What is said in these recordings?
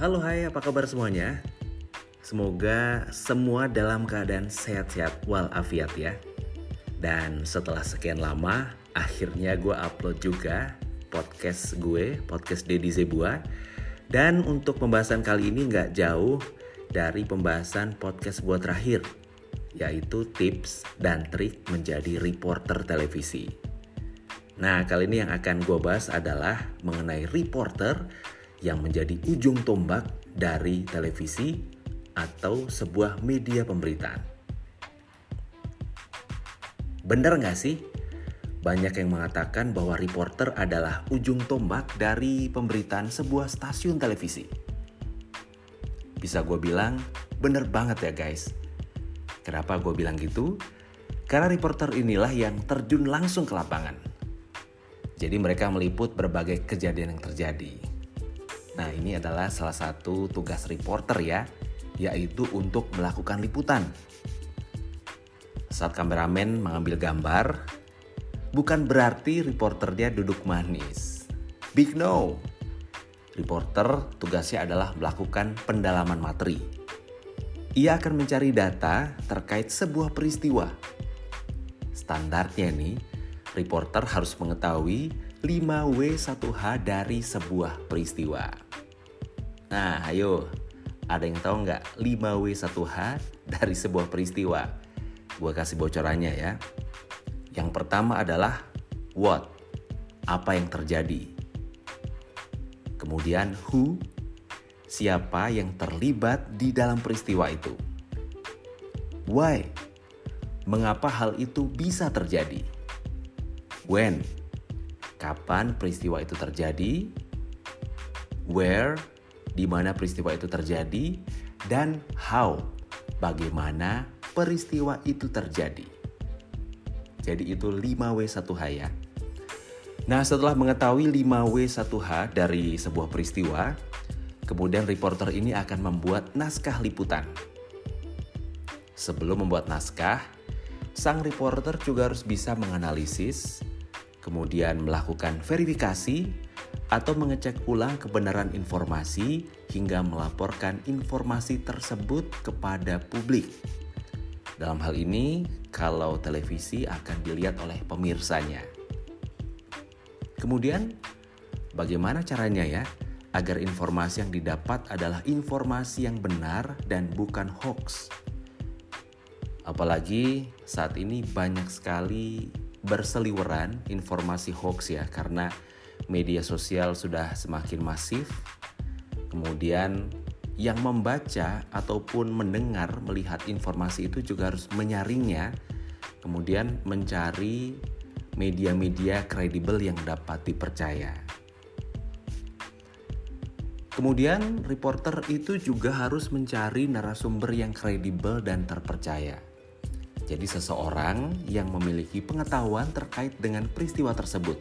Halo hai apa kabar semuanya? Semoga semua dalam keadaan sehat-sehat walafiat ya. Dan setelah sekian lama akhirnya gue upload juga podcast gue, podcast Deddy Zebua. Dan untuk pembahasan kali ini nggak jauh dari pembahasan podcast gue terakhir Yaitu tips dan trik menjadi reporter televisi. Nah kali ini yang akan gue bahas adalah mengenai reporter yang menjadi ujung tombak dari televisi atau sebuah media pemberitaan. Benar nggak sih? Banyak yang mengatakan bahwa reporter adalah ujung tombak dari pemberitaan sebuah stasiun televisi. Bisa gue bilang, bener banget ya guys. Kenapa gue bilang gitu? Karena reporter inilah yang terjun langsung ke lapangan. Jadi mereka meliput berbagai kejadian yang terjadi Nah, ini adalah salah satu tugas reporter ya, yaitu untuk melakukan liputan. Saat kameramen mengambil gambar, bukan berarti reporternya duduk manis. Big no. Reporter tugasnya adalah melakukan pendalaman materi. Ia akan mencari data terkait sebuah peristiwa. Standarnya nih, reporter harus mengetahui 5W1H dari sebuah peristiwa. Nah, ayo, ada yang tahu nggak 5W1H dari sebuah peristiwa? Gue kasih bocorannya ya. Yang pertama adalah what, apa yang terjadi. Kemudian who, siapa yang terlibat di dalam peristiwa itu. Why, mengapa hal itu bisa terjadi. When, kapan peristiwa itu terjadi. Where, di mana peristiwa itu terjadi, dan how, bagaimana peristiwa itu terjadi. Jadi itu 5W1H ya. Nah setelah mengetahui 5W1H dari sebuah peristiwa, kemudian reporter ini akan membuat naskah liputan. Sebelum membuat naskah, sang reporter juga harus bisa menganalisis, kemudian melakukan verifikasi, atau mengecek ulang kebenaran informasi hingga melaporkan informasi tersebut kepada publik. Dalam hal ini, kalau televisi akan dilihat oleh pemirsanya. Kemudian, bagaimana caranya ya agar informasi yang didapat adalah informasi yang benar dan bukan hoax? Apalagi saat ini banyak sekali berseliweran informasi hoax ya karena media sosial sudah semakin masif, kemudian yang membaca ataupun mendengar melihat informasi itu juga harus menyaringnya, kemudian mencari media-media kredibel yang dapat dipercaya. Kemudian, reporter itu juga harus mencari narasumber yang kredibel dan terpercaya. Jadi, seseorang yang memiliki pengetahuan terkait dengan peristiwa tersebut,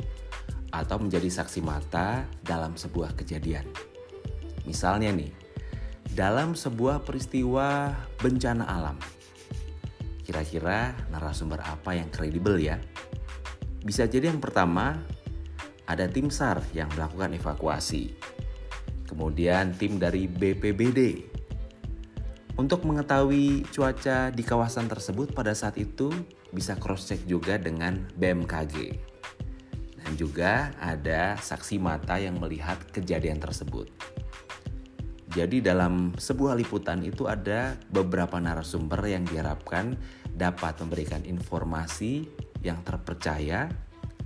atau menjadi saksi mata dalam sebuah kejadian. Misalnya nih, dalam sebuah peristiwa bencana alam. Kira-kira narasumber apa yang kredibel ya? Bisa jadi yang pertama ada tim SAR yang melakukan evakuasi. Kemudian tim dari BPBD untuk mengetahui cuaca di kawasan tersebut pada saat itu bisa cross check juga dengan BMKG dan juga ada saksi mata yang melihat kejadian tersebut. Jadi dalam sebuah liputan itu ada beberapa narasumber yang diharapkan dapat memberikan informasi yang terpercaya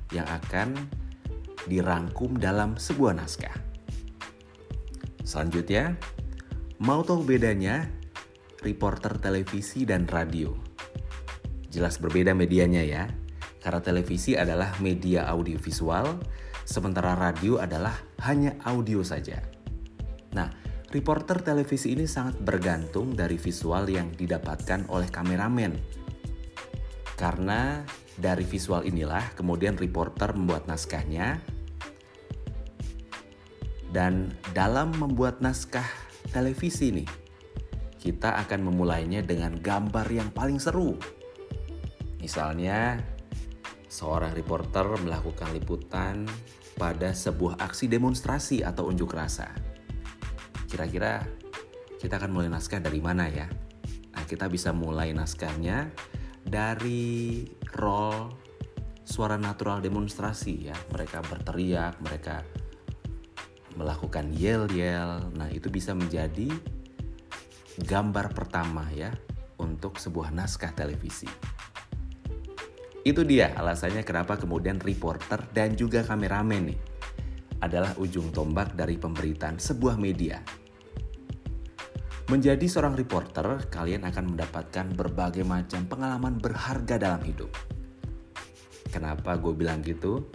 yang akan dirangkum dalam sebuah naskah. Selanjutnya, mau tahu bedanya reporter televisi dan radio? Jelas berbeda medianya ya. Karena televisi adalah media audiovisual, sementara radio adalah hanya audio saja. Nah, reporter televisi ini sangat bergantung dari visual yang didapatkan oleh kameramen. Karena dari visual inilah kemudian reporter membuat naskahnya dan dalam membuat naskah televisi nih kita akan memulainya dengan gambar yang paling seru. Misalnya seorang reporter melakukan liputan pada sebuah aksi demonstrasi atau unjuk rasa. kira-kira kita akan mulai naskah dari mana ya? Nah, kita bisa mulai naskahnya dari role suara natural demonstrasi ya. Mereka berteriak, mereka melakukan yel-yel. Nah, itu bisa menjadi gambar pertama ya untuk sebuah naskah televisi. Itu dia alasannya kenapa kemudian reporter dan juga kameramen nih adalah ujung tombak dari pemberitaan sebuah media. Menjadi seorang reporter, kalian akan mendapatkan berbagai macam pengalaman berharga dalam hidup. Kenapa gue bilang gitu?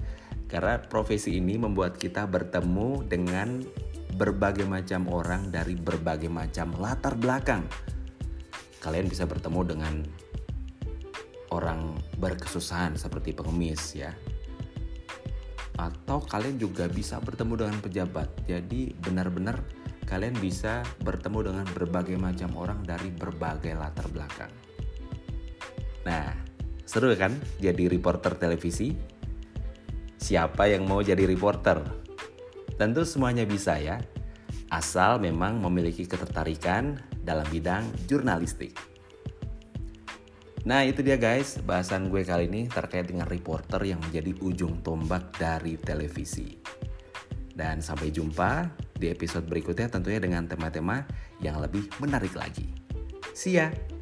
Karena profesi ini membuat kita bertemu dengan berbagai macam orang dari berbagai macam latar belakang. Kalian bisa bertemu dengan orang berkesusahan seperti pengemis ya. Atau kalian juga bisa bertemu dengan pejabat. Jadi benar-benar kalian bisa bertemu dengan berbagai macam orang dari berbagai latar belakang. Nah, seru kan jadi reporter televisi? Siapa yang mau jadi reporter? Tentu semuanya bisa ya, asal memang memiliki ketertarikan dalam bidang jurnalistik. Nah itu dia guys bahasan gue kali ini terkait dengan reporter yang menjadi ujung tombak dari televisi. Dan sampai jumpa di episode berikutnya tentunya dengan tema-tema yang lebih menarik lagi. See ya!